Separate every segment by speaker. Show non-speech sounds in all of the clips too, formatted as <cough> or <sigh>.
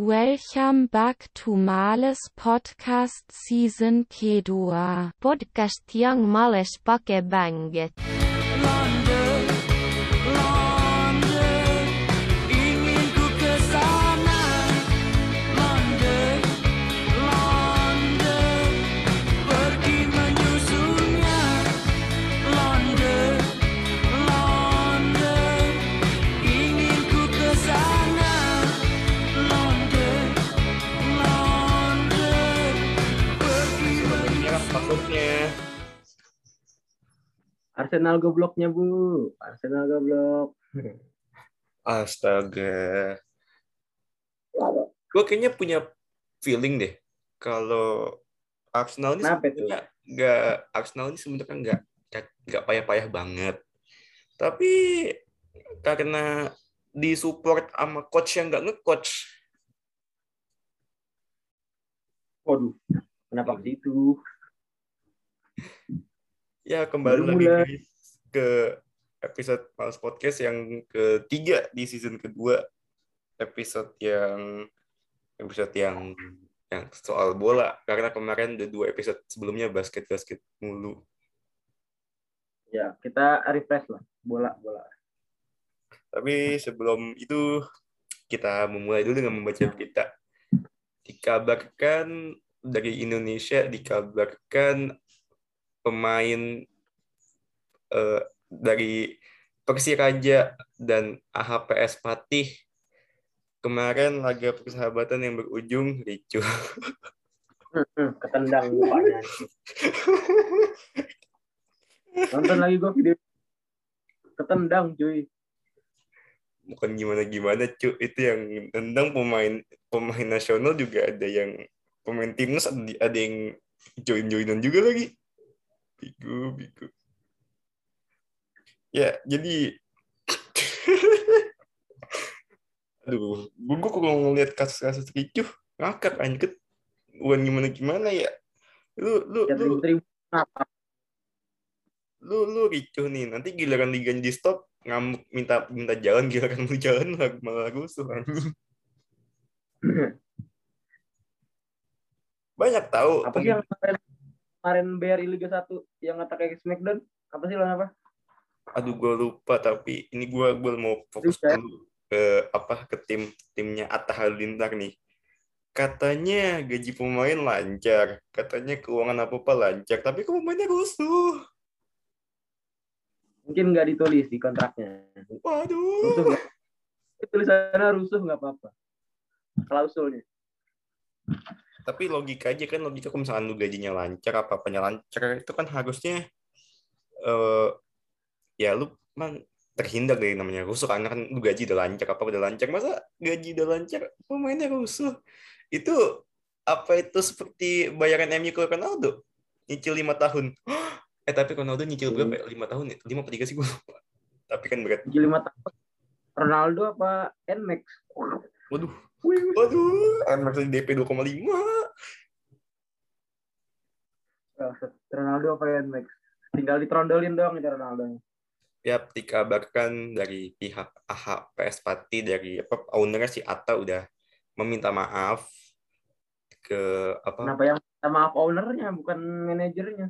Speaker 1: Welcome back to Males Podcast Season kedua.
Speaker 2: Podcast yang males pakai banget.
Speaker 3: Arsenal gobloknya bu, Arsenal goblok.
Speaker 4: astaga. Gue kayaknya punya feeling deh kalau Arsenal ini sebenarnya nggak Arsenal ini sebenarnya nggak nggak payah-payah banget. Tapi karena disupport sama coach yang nggak nge-coach,
Speaker 3: Waduh, kenapa ke situ?
Speaker 4: Ya kembali
Speaker 3: Baru
Speaker 4: lagi guys ke episode Pals Podcast yang ketiga di season kedua. Episode yang episode yang yang soal bola. Karena kemarin ada dua episode sebelumnya basket basket mulu.
Speaker 3: Ya kita refresh lah, bola bola.
Speaker 4: tapi sebelum itu kita memulai dulu dengan membaca berita. Dikabarkan dari Indonesia dikabarkan pemain eh, dari Persiraja dan AHPS Patih kemarin laga persahabatan yang berujung ricuh.
Speaker 3: Hmm, ketendang mukanya. Nonton lagi gua video ketendang cuy.
Speaker 4: Bukan gimana-gimana cu, itu yang tentang pemain pemain nasional juga ada yang pemain timnas ada, ada yang join-joinan juga lagi. Bigu, bigu. Ya, jadi <laughs> aduh, gue kalau ngeliat kasus-kasus ricuh ngakak anjir. Bukan gimana-gimana ya. Lu lu
Speaker 3: Ya
Speaker 4: lu lu lu ricuh nih nanti giliran liganya di stop ngamuk minta minta jalan giliran lu jalan <laughs> malah, malah rusuh anjing <laughs> banyak tahu
Speaker 3: Apa sih yang kemarin kemarin BRI Liga 1 yang attack kayak Smackdown? Apa sih lawan apa?
Speaker 4: aduh gue lupa tapi ini gue gue mau fokus
Speaker 3: Lupa.
Speaker 4: dulu ke apa ke tim timnya Atta Halilintar nih katanya gaji pemain lancar katanya keuangan apa apa lancar tapi kok pemainnya rusuh
Speaker 3: Mungkin nggak ditulis di kontraknya. Rusuh
Speaker 4: waduh
Speaker 3: nggak? Tulisannya rusuh nggak apa-apa. Klausulnya.
Speaker 4: Tapi logika aja kan logika kalau misalkan lu gajinya lancar apa apanya lancar itu kan harusnya eh ya lu man terhindar dari namanya rusuh. Karena kan lu gaji udah lancar apa udah lancar masa gaji udah lancar pemainnya rusuh. Itu apa itu seperti bayaran MU ke Ronaldo? Nyicil lima tahun. <gasps> Eh tapi Ronaldo nyicil berapa ya? Lima tahun ya? Lima apa tiga sih? Gue lupa. Tapi kan berat.
Speaker 3: Gaji lima tahun. Ronaldo apa Nmax?
Speaker 4: waduh waduh anak DP 2,5
Speaker 3: Ronaldo apa Nmax? Tinggal ditrondolin doang itu Ronaldo.
Speaker 4: ya dikabarkan dari pihak AH PS Pati dari apa ownernya si Atta udah meminta maaf ke apa
Speaker 3: Kenapa yang minta maaf ownernya bukan manajernya?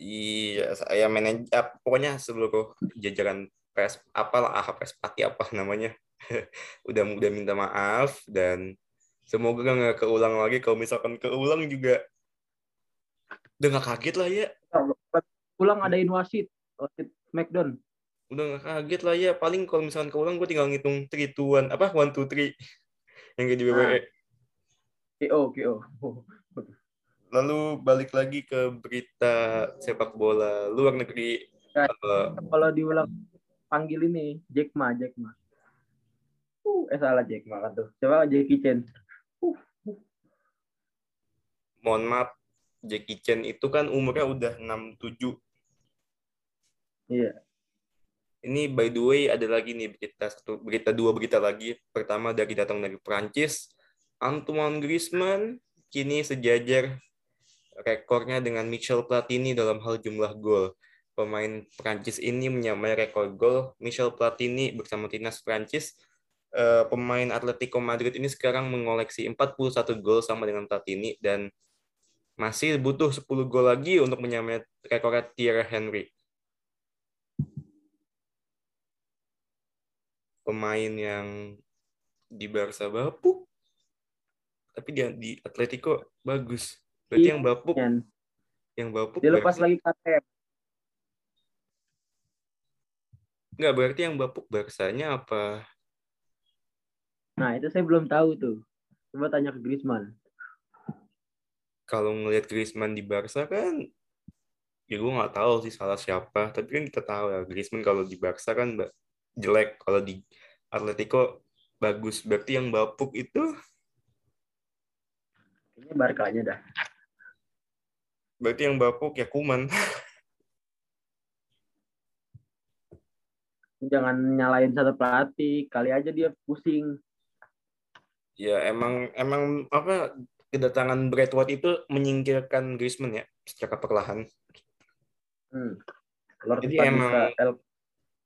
Speaker 4: iya saya manajer ya, pokoknya seluruh jajaran PS apalah AH PS Pati apa namanya <laughs> udah udah minta maaf dan semoga nggak keulang lagi. Kalau misalkan keulang juga udah nggak kaget lah ya.
Speaker 3: Pulang adain wasit, wasit Smackdown.
Speaker 4: udah nggak kaget lah ya. Paling kalau misalkan keulang gue tinggal ngitung three two one. Apa? One two three. <laughs> Yang kayak di WWE
Speaker 3: KO, KO. <laughs>
Speaker 4: lalu balik lagi ke berita sepak bola luar negeri.
Speaker 3: Ya.
Speaker 4: Eh,
Speaker 3: Kalau diulang panggil ini Jack Ma, Jack Ma. Eh salah Jack Ma kan tuh. Coba Jackie Chan. Uh.
Speaker 4: mohon maaf Jackie Chan itu kan umurnya udah 67
Speaker 3: Iya.
Speaker 4: ini by the way ada lagi nih berita satu berita dua berita lagi pertama dari datang dari Prancis Antoine Griezmann kini sejajar rekornya dengan Michel Platini dalam hal jumlah gol pemain Prancis ini menyamai rekor gol Michel Platini bersama timnas Prancis eh, pemain Atletico Madrid ini sekarang mengoleksi 41 gol sama dengan Platini dan masih butuh 10 gol lagi untuk menyamai rekor Thierry Henry. Pemain yang di Barca bapuk, tapi dia di Atletico bagus. Berarti
Speaker 3: Iya.
Speaker 4: yang bapuk,
Speaker 3: Dan
Speaker 4: yang bapuk
Speaker 3: dia lepas
Speaker 4: berarti,
Speaker 3: lagi KTM.
Speaker 4: enggak berarti yang bapuk Barsanya apa?
Speaker 3: Nah, itu saya belum tahu tuh. Coba tanya ke Griezmann.
Speaker 4: Kalau ngelihat Griezmann di Barca kan, ya gue nggak tahu sih salah siapa. Tapi kan kita tahu ya Griezmann kalau di Barca kan jelek, kalau di Atletico bagus. Berarti yang bapuk itu
Speaker 3: Kayaknya Barkanya dah.
Speaker 4: berarti yang bapuk ya Kuman. <laughs>
Speaker 3: Jangan nyalain satu pelatih. Kali aja dia pusing.
Speaker 4: Ya emang emang apa kedatangan Brad White itu menyingkirkan Griezmann ya secara perlahan.
Speaker 3: Hmm. Lord
Speaker 4: Jadi emang-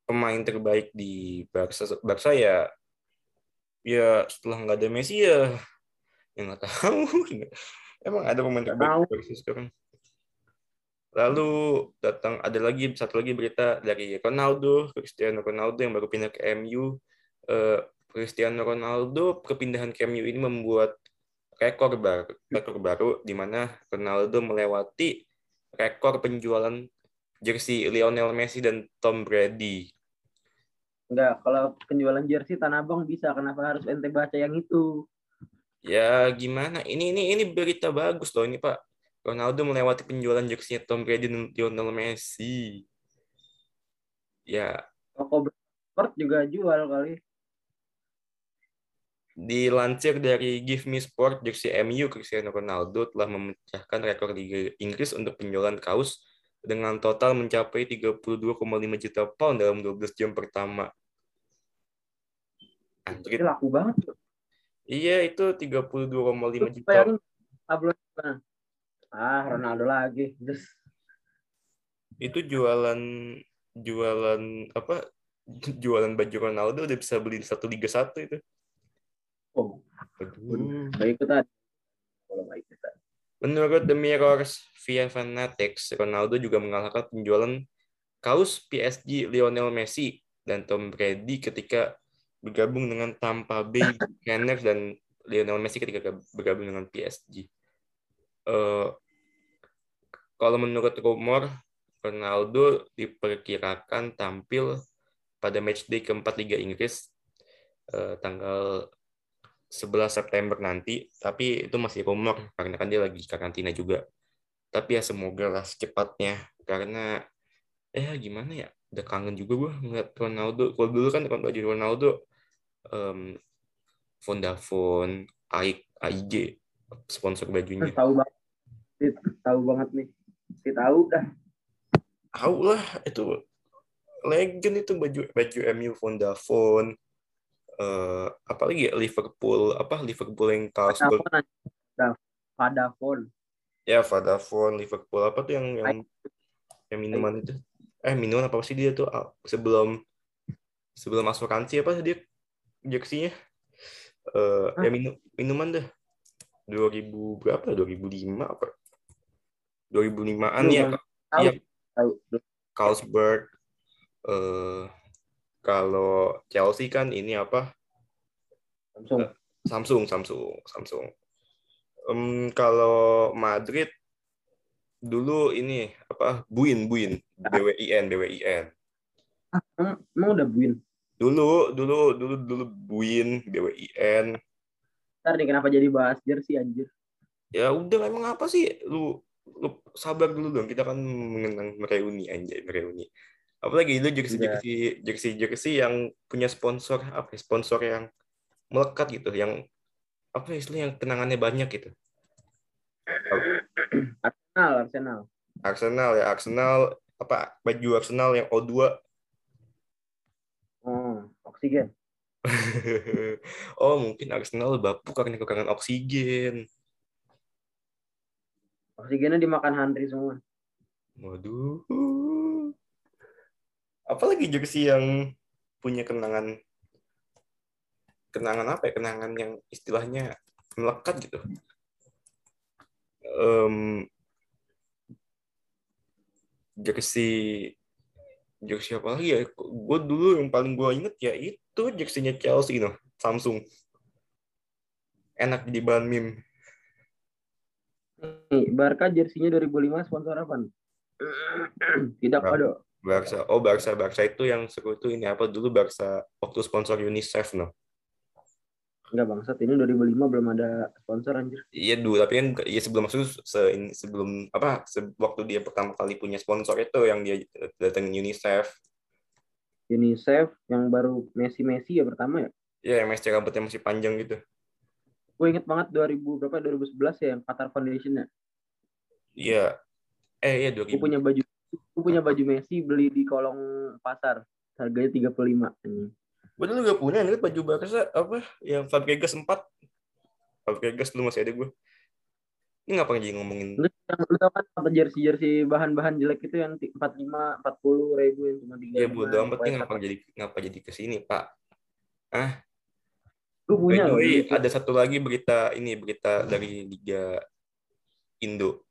Speaker 4: Pemain terbaik di Barca Barca ya ya setelah nggak ada Messi ya ya nggak tahu. <laughs> Emang ada pemain terbaik
Speaker 3: tahu.
Speaker 4: di Barca sekarang. Lalu datang ada lagi satu lagi berita dari Ronaldo, Cristiano Ronaldo yang baru pindah ke MU. Eh, Cristiano Ronaldo kepindahan ke MU ini membuat rekor baru, rekor baru di mana Ronaldo melewati rekor penjualan jersey Lionel Messi dan Tom Brady.
Speaker 3: Enggak, kalau penjualan jersey Tanah Abang bisa. Kenapa harus ente baca yang itu?
Speaker 4: Ya gimana? Ini ini ini berita bagus loh ini Pak. Ronaldo melewati penjualan jersey Tom Brady dan Lionel Messi. Ya,
Speaker 3: Toko sport juga jual kali.
Speaker 4: Dilansir dari Give Me Sport, jersey MU Cristiano Ronaldo telah memecahkan rekor Liga Inggris untuk penjualan kaos dengan total mencapai 32,5 juta pound dalam 12 jam pertama.
Speaker 3: Itu
Speaker 4: Anjir.
Speaker 3: laku banget.
Speaker 4: Iya, itu 32,5 juta.
Speaker 3: Ah, Ronaldo lagi. Terus
Speaker 4: Itu jualan jualan apa? <laughs> Jualan baju Ronaldo udah bisa beli satu Liga 1 itu.
Speaker 3: Oh, baik ikutan. Kalau baik ikutan.
Speaker 4: Menurut The Mirrors via Fanatics, Ronaldo juga mengalahkan penjualan kaos PSG Lionel Messi dan Tom Brady ketika bergabung dengan Tampa Bay <laughs> Buccaneers dan Lionel Messi ketika bergabung dengan PSG. Eh, kalau menurut rumor, Ronaldo diperkirakan tampil pada matchday keempat Liga Inggris eh, tanggal 11 September nanti, tapi itu masih rumor karena kan dia lagi karantina juga. Tapi ya semoga lah secepatnya karena eh gimana ya, udah kangen juga gue ngeliat Ronaldo. Kalau dulu kan kalau baju Ronaldo em, Vodafone, AIG, AIG sponsor bajunya.
Speaker 3: Tahu banget. Tahu banget nih. Si tahu dah.
Speaker 4: Tahu lah itu legend itu baju baju MU Vodafone. Eh apalagi ya Liverpool apa Liverpool yang gold
Speaker 3: Vodafone
Speaker 4: ya Vodafone Liverpool apa tuh yang yang, yang minuman itu? Eh minuman apa sih dia tuh? Ah, sebelum sebelum asuransi apa dia jersey-nya? Eh ya minu, minuman dah 2000 berapa? 2005 apa? 2005-an ya iya. Carlsberg eh kalau Chelsea kan ini apa?
Speaker 3: Samsung.
Speaker 4: Samsung Samsung Samsung. Em, kalau Madrid dulu ini apa? Buin Buin. BWIN BWIN
Speaker 3: Emang, emang udah buin.
Speaker 4: dulu dulu dulu dulu Buin BWIN
Speaker 3: Ntar nih kenapa jadi bahas jersey anjir.
Speaker 4: ya udah emang apa sih? Lu lu sabar dulu dong. Kita kan mengenang mereuni anjay mereuni apalagi itu jersey jersey jersey jersey yang punya sponsor apa ya, sponsor yang melekat gitu yang apa ya istilahnya yang kenangannya banyak gitu
Speaker 3: Arsenal, Arsenal.
Speaker 4: Arsenal ya Arsenal apa baju Arsenal yang O2
Speaker 3: Oh, oksigen. <laughs>
Speaker 4: oh mungkin Arsenal bapuk karena kekurangan oksigen
Speaker 3: Oksigennya dimakan Handri semua.
Speaker 4: waduh apalagi jersey yang punya kenangan kenangan apa ya? Kenangan yang istilahnya melekat gitu. Em, jersey jersey apa lagi ya? Gue dulu yang paling gue inget ya itu jerseynya Chelsea no Samsung. Enak jadi bahan meme.
Speaker 3: Barca jersinya 2005 sponsor apa? Tidak ada.
Speaker 4: Barca oh Barca Barca itu yang seru itu ini apa dulu Barca waktu sponsor UNICEF no
Speaker 3: Enggak bangsat, ini 2005 belum ada sponsor anjir.
Speaker 4: Iya dulu, tapi kan ya sebelum masuk se sebelum apa se- waktu dia pertama kali punya sponsor itu yang dia datengin UNICEF.
Speaker 3: UNICEF yang baru Messi Messi ya pertama ya.
Speaker 4: Ya yang masih rambutnya masih panjang gitu.
Speaker 3: Gue inget banget 2000 berapa 2011 ya yang Qatar Foundation ya.
Speaker 4: Iya. Eh iya
Speaker 3: Gue
Speaker 4: 2000.
Speaker 3: punya baju gue punya baju Messi beli di kolong pasar. Harganya 35 anjing.
Speaker 4: Gue dulu gak punya, lihat baju Barca apa yang Fabregas 4. Fabregas dulu masih ada gue. Ini ngapain jadi ngomongin
Speaker 3: Lu, lu tau kan apa jersey-jersey bahan-bahan jelek itu yang ti- 45, 40 ribu yang cuma 35.
Speaker 4: ya bodo amat nih ngapa jadi ngapa jadi ke sini pak
Speaker 3: Gue
Speaker 4: By
Speaker 3: punya loh.
Speaker 4: ada satu lagi berita ini berita dari Liga Indo.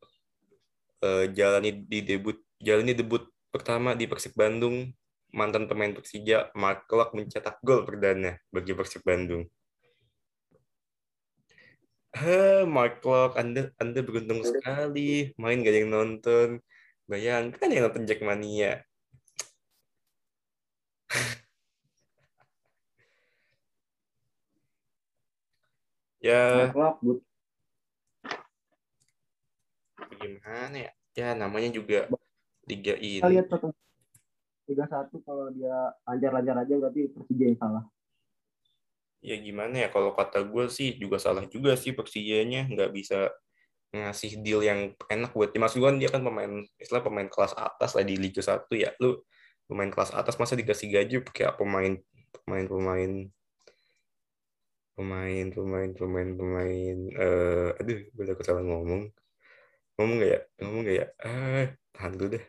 Speaker 4: Eh, jalani di debut jalani debut pertama di Persib Bandung mantan pemain Persija Mark Klok mencetak gol perdana bagi Persib Bandung. Heh, Mark Klok, Anda Anda beruntung sekali main gak yang nonton. Bayangkan yang nonton Jackmania. <laughs> ya,
Speaker 3: but
Speaker 4: gimana ya? Ya namanya juga Liga
Speaker 3: kita
Speaker 4: ini.
Speaker 3: lihat satu tiga satu kalau dia lancar-lancar aja berarti Persija yang salah.
Speaker 4: Ya gimana ya kalau kata gue sih juga salah juga sih Persijanya nggak bisa ngasih deal yang enak buat tim. Maksud gue kan dia kan pemain istilah pemain kelas atas lah di Liga 1 ya. Lu pemain kelas atas masa dikasih gaji kayak pemain pemain pemain pemain pemain pemain pemain eh aduh gue udah salah ngomong ngomong gak ya ngomong gak ya ah tahan dulu deh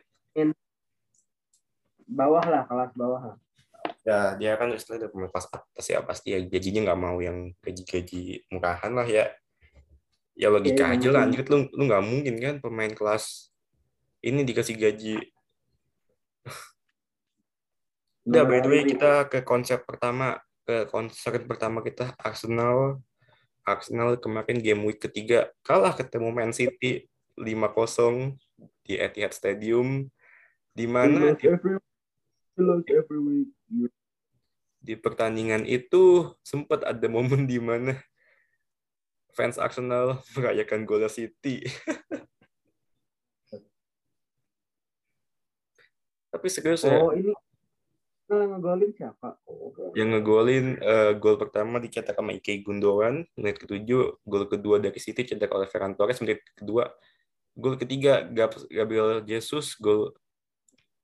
Speaker 3: Bawah lah, kelas bawah lah.
Speaker 4: ya dia kan istilahnya pemain kelas atas ya pasti ya. Gajinya nggak mau yang gaji-gaji murahan lah ya. Ya logika
Speaker 3: Iya,
Speaker 4: aja lah
Speaker 3: mungkin.
Speaker 4: anjir. Lu lu nggak mungkin kan pemain kelas ini dikasih gaji. <laughs> Udah by the way kita ke konsep pertama ke konsep pertama kita Arsenal. Arsenal kemarin game week ketiga kalah ketemu Man City 5-0 di Etihad Stadium di mana di
Speaker 3: every week.
Speaker 4: di pertandingan itu sempat ada momen di mana fans Arsenal <laughs> merayakan gol City. <laughs> Tapi serius ya,
Speaker 3: Oh ini yang ngegolin siapa? Oh,
Speaker 4: yang ngegolin eh, gol pertama dicetak sama Ike Gundogan, menit ketujuh, gol kedua dari City cetak oleh Ferran Torres, menit kedua, gol ketiga Gab- Gabriel Jesus, gol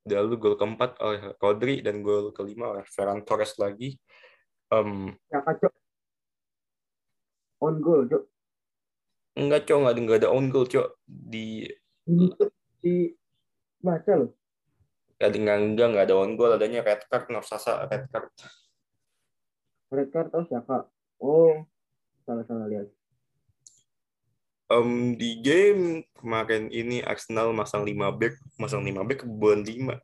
Speaker 4: lalu gol keempat oleh Rodri dan gol kelima oleh Ferran Torres lagi. Em,
Speaker 3: siapa cok? On goal cok.
Speaker 4: enggak cok nggak ada nggak ada own goal cok di
Speaker 3: Ini di baca loh.
Speaker 4: Gak enggak, enggak, enggak ada on goal, adanya red card, Sasa, red card.
Speaker 3: Red card tahu siapa? Oh salah salah lihat.
Speaker 4: Em, di game kemarin ini Arsenal masang 5 back, masang 5 back kebun 5.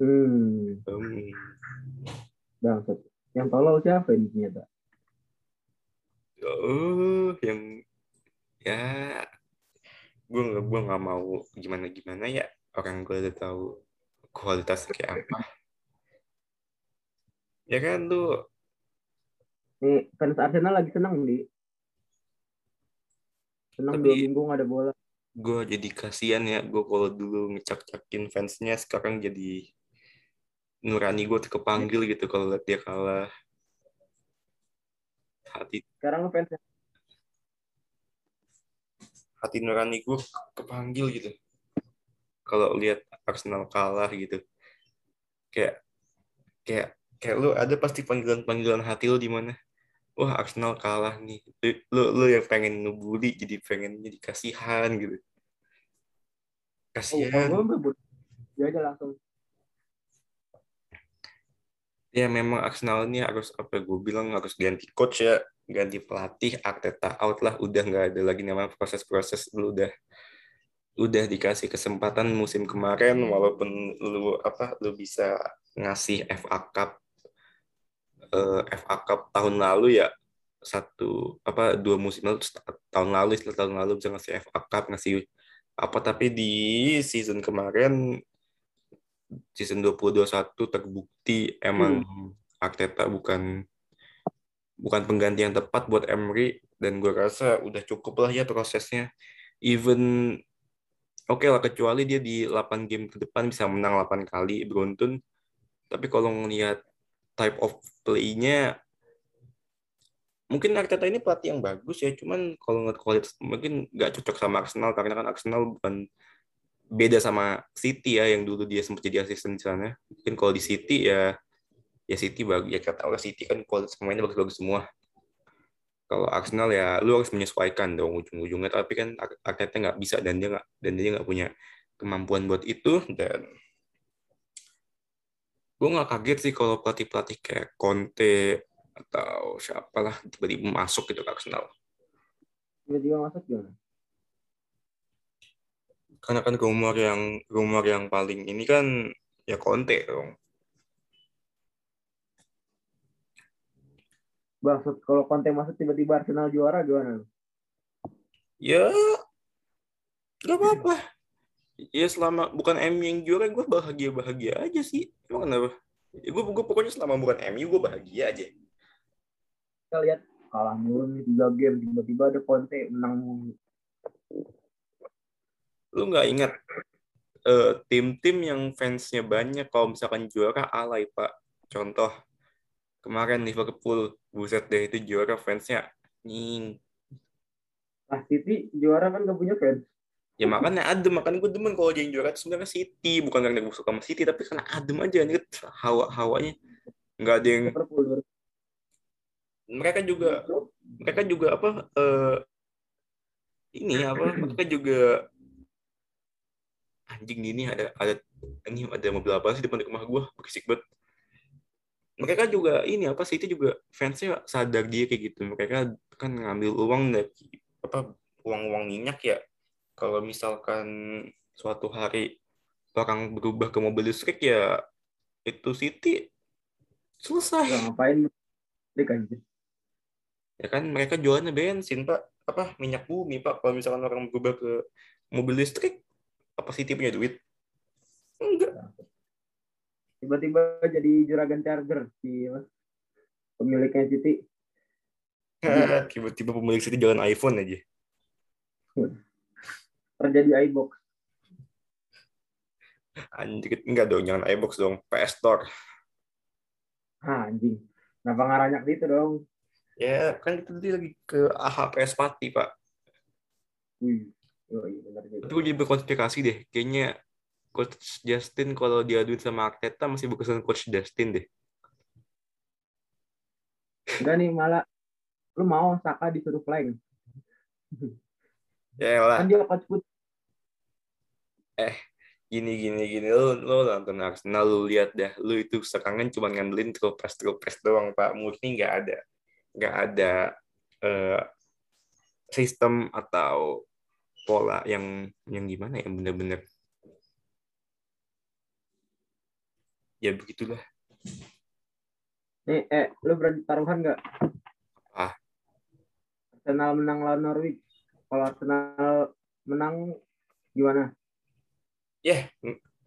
Speaker 3: Hmm,
Speaker 4: Em,
Speaker 3: bangsat. Yang tolol siapa ini ternyata?
Speaker 4: oh, yang ya gue nggak gue nggak mau gimana gimana ya orang gue udah tahu kualitasnya kayak apa. Ya kan lu
Speaker 3: Nih fans Arsenal lagi senang di. Senang
Speaker 4: Tapi-
Speaker 3: dua minggu nggak ada bola.
Speaker 4: gue jadi kasihan ya gue kalau dulu ngecak-cakin fansnya sekarang jadi nurani gue kepanggil gitu kalau liat dia kalah. Hati
Speaker 3: Sekarang fans
Speaker 4: hati nurani gue kepanggil gitu. Kalau lihat Arsenal kalah gitu. Kayak kayak kayak lu ada pasti panggilan-panggilan hati lu di mana wah Arsenal kalah nih. Lu lu yang pengen ngebully jadi pengen jadi kasihan gitu.
Speaker 3: Oh,
Speaker 4: kasihan.
Speaker 3: berebut. Dia aja langsung.
Speaker 4: ya memang Arsenal ini harus apa gue bilang harus ganti coach ya. Ganti pelatih Arteta out lah. Udah nggak ada lagi namanya proses-proses. Lu udah udah dikasih kesempatan musim kemarin. Walaupun lu apa lu bisa ngasih FA Cup eh, FA Cup tahun lalu ya satu apa dua musim lalu tahun lalu setelah tahun lalu bisa ngasih FA Cup ngasih apa tapi di season kemarin season 2021 terbukti emang Arteta bukan bukan pengganti yang tepat buat Emery dan gue rasa udah cukup lah ya prosesnya. Even oke lah kecuali dia di 8 game ke depan bisa menang 8 kali beruntun tapi kalau ngelihat type of play-nya mungkin Arteta ini pelatih yang bagus ya. Cuman kalau ngeliat kualitas mungkin nggak cocok sama Arsenal karena kan Arsenal bukan beda sama City ya yang dulu dia sempat jadi asisten di sana. Mungkin kalau di City ya ya City bagus ya kata orang City kan kualitas pemainnya bagus-bagus semua. Kalau Arsenal ya lu harus menyesuaikan dong ujung-ujungnya. Tapi kan Ar- Arteta nggak bisa dan dia nggak dan dia nggak punya kemampuan buat itu dan gue nggak kaget sih kalau pelatih-pelatih kayak Conte atau siapalah tiba-tiba masuk gitu ke Arsenal.
Speaker 3: Tiba-tiba masuk gimana?
Speaker 4: Karena kan rumor yang rumor yang paling ini kan ya Conte dong.
Speaker 3: Maksud kalau Conte masuk tiba-tiba Arsenal juara gimana?
Speaker 4: ya nggak apa-apa ya selama bukan MU yang juara gue bahagia bahagia aja sih. Emang kenapa? Ya, gue gue pokoknya selama bukan MU gue bahagia aja.
Speaker 3: Kita lihat kalah mulu nih tiga game tiba-tiba ada Conte menang mulu.
Speaker 4: lu nggak ingat eh, tim-tim yang fansnya banyak kalau misalkan juara alay pak? Contoh kemarin Liverpool buset deh itu juara fansnya. Nying.
Speaker 3: Nah City juara kan gak punya fans.
Speaker 4: Ya makanya adem. Makanya gue demen kalau dia yang juara. Itu sebenarnya City. Bukan karena gue suka sama City tapi karena adem aja nih hawa hawanya. Nggak ada yang mereka juga mereka juga apa eh, ini apa mereka juga anjing ini ada ada ini ada mobil apa sih depan rumah gue berisik banget. Mereka juga ini apa sih itu juga fansnya sadar dia kayak gitu. Mereka kan ngambil uang dari apa uang-uang minyak ya kalau misalkan suatu hari orang berubah ke mobil listrik ya itu City selesai.
Speaker 3: Gak ngapain? Dek aja.
Speaker 4: ya kan mereka jualnya bensin pak. Apa minyak bumi pak. Kalau misalkan orang berubah ke mobil listrik apa City punya duit? Enggak.
Speaker 3: Tiba-tiba jadi juragan charger si pemiliknya City. <laughs>
Speaker 4: tiba-tiba pemilik City jalan iPhone aja
Speaker 3: Terjadi iBox.
Speaker 4: anjir enggak dong jangan iBox dong PS Store
Speaker 3: Ah, anjing. Kenapa ngaranyak gitu dong?
Speaker 4: ya kan itu tadi lagi ke AHPS Pati pak
Speaker 3: Wih. Oh, iya benar juga.
Speaker 4: tapi gue jadi berkonspirasi deh kayaknya Coach Justin kalau diaduin sama Arteta masih berkesan Coach Justin deh
Speaker 3: Enggak nih malah lu mau Saka disuruh flank. <laughs>
Speaker 4: ya lah
Speaker 3: Kan dia coach put
Speaker 4: gini gini gini lu lu nonton Arsenal lu lihat dah lu itu serangan cuma ngandelin throw pass doang pak murni nggak ada nggak ada eh, sistem atau pola yang yang gimana ya bener-bener ya begitulah
Speaker 3: nih eh lu berani taruhan nggak?
Speaker 4: Ah.
Speaker 3: Arsenal menang lawan Norwich. Kalau Arsenal menang gimana?
Speaker 4: ya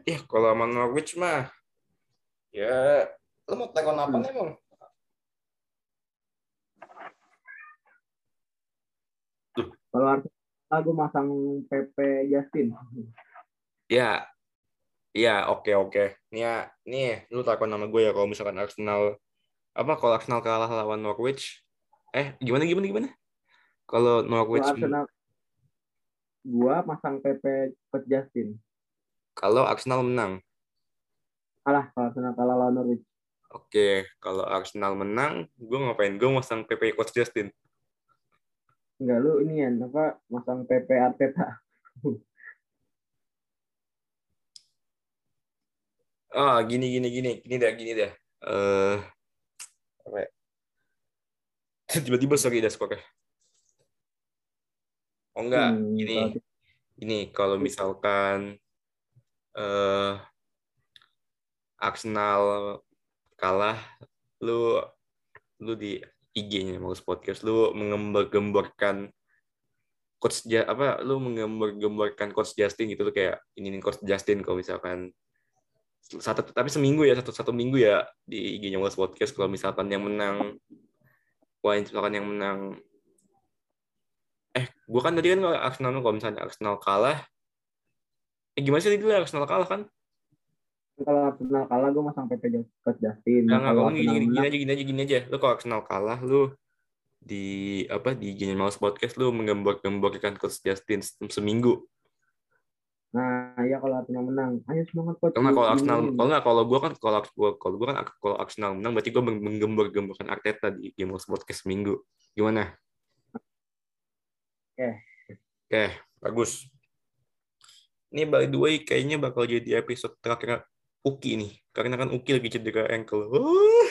Speaker 4: ya kalau sama Norwich mah ya lu mau tekan apa
Speaker 3: Hmm.
Speaker 4: emang
Speaker 3: Kalau Arsenal gue masang PP Justin.
Speaker 4: Ya, ya oke oke. Nih ya, nih lu takut nama gue ya kalau misalkan Arsenal apa kalau Arsenal kalah lawan Norwich? Eh gimana gimana gimana? Kalau Norwich
Speaker 3: Kalau Arsenal gua masang PP coach Justin.
Speaker 4: kalau Arsenal menang.
Speaker 3: Kalah kalau Arsenal kalah lawan Norwich.
Speaker 4: Oke, kalau Arsenal menang, gue ngapain? Gue masang PP Coach Justin.
Speaker 3: Enggak lu ini ya apa masang PP Arteta. <laughs>
Speaker 4: Ah, gini gini gini, gini dah, gini dah. eh apa ya? <laughs> tiba-tiba sorry dah skornya oh enggak
Speaker 3: Hmm, gitu.
Speaker 4: ini kalau misalkan eh Arsenal kalah lu lu di IG-nya Maus Podcast lu menggembar-gemborkan coach ja, apa lu menggembar-gemborkan coach Justin gitu tuh kayak ini nih coach Justin kalau misalkan satu tapi seminggu ya satu satu minggu ya di IG-nya Podcast kalau misalkan yang menang wah misalkan yang menang eh gua kan tadi kan kalau Arsenal kalau misalnya Arsenal kalah eh gimana sih tadi Arsenal kalah kan
Speaker 3: kalau Arsenal kalah gue masang PP Coach Justin.
Speaker 4: Enggak,
Speaker 3: kalau
Speaker 4: gini, gini, gini aja, gini aja, gini aja. Lu kalau Arsenal kalah, lu di apa di Gini Mouse Podcast lu menggembor-gemborkan coach Justin se- seminggu.
Speaker 3: nah ya kalau Arsenal menang, ayo semangat coach.
Speaker 4: Karena kalau Arsenal, kalau nggak kalau gua kan kalau gua kalau gua kan kalau Arsenal menang berarti gua meng- menggembor-gemborkan Arteta di Game Mouse Podcast seminggu. Gimana?
Speaker 3: Oke.
Speaker 4: Oke, bagus. Ini by the way kayaknya bakal jadi episode terakhir Uki nih. Karena kan Uki lagi cedera ankle. Uh.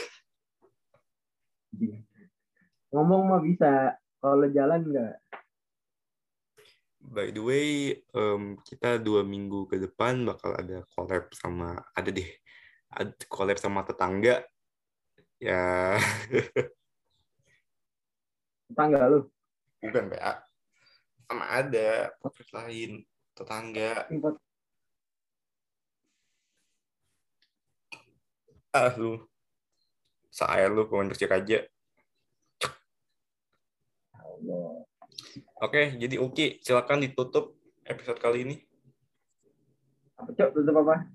Speaker 3: ngomong mah bisa, kalau jalan enggak.
Speaker 4: By the way, em, kita dua minggu ke depan bakal ada collab sama ada deh, ada collab sama tetangga. Ya, <laughs>
Speaker 3: Tetangga lu.
Speaker 4: bukan PA. Sama ada podcast lain tetangga. Ah lu, saya lu pemain Persik aja. Oke, jadi Uki silakan ditutup episode kali ini.
Speaker 3: Apa cok tutup apa?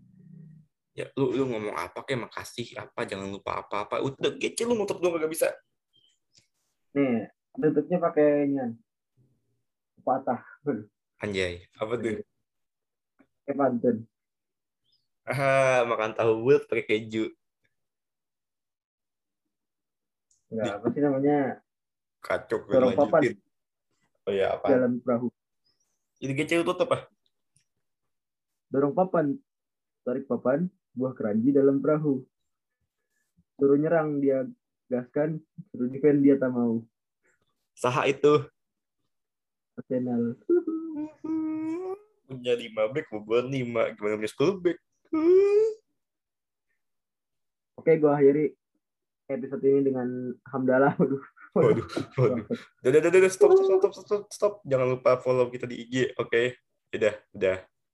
Speaker 4: Ya, lu lu ngomong apa kayak makasih apa jangan lupa apa-apa. Udah kecil lu nutup dong gak bisa.
Speaker 3: Nih, tutupnya pakainya patah.
Speaker 4: Anjay, apa tuh?
Speaker 3: Kayak pantun.
Speaker 4: Ah, makan tahu bulat pakai keju.
Speaker 3: Enggak, apa sih namanya?
Speaker 4: Kacau gue
Speaker 3: Dorong papan.
Speaker 4: Oh ya apa?
Speaker 3: Jalan perahu.
Speaker 4: Jadi kecil tutup ah.
Speaker 3: Dorong papan. Tarik papan, buah keranji dalam perahu. Suruh nyerang dia gaskan, suruh defend dia tak mau.
Speaker 4: Saha itu.
Speaker 3: Arsenal.
Speaker 4: Punya lima back, beban lima. Gimana punya 10 back?
Speaker 3: Oke, gue akhiri episode ini dengan hamdalah. Waduh.
Speaker 4: Waduh, waduh. Udah, udah, udah, udah, stop, stop, stop, stop, stop. Jangan lupa follow kita di IG, oke? Udah, udah.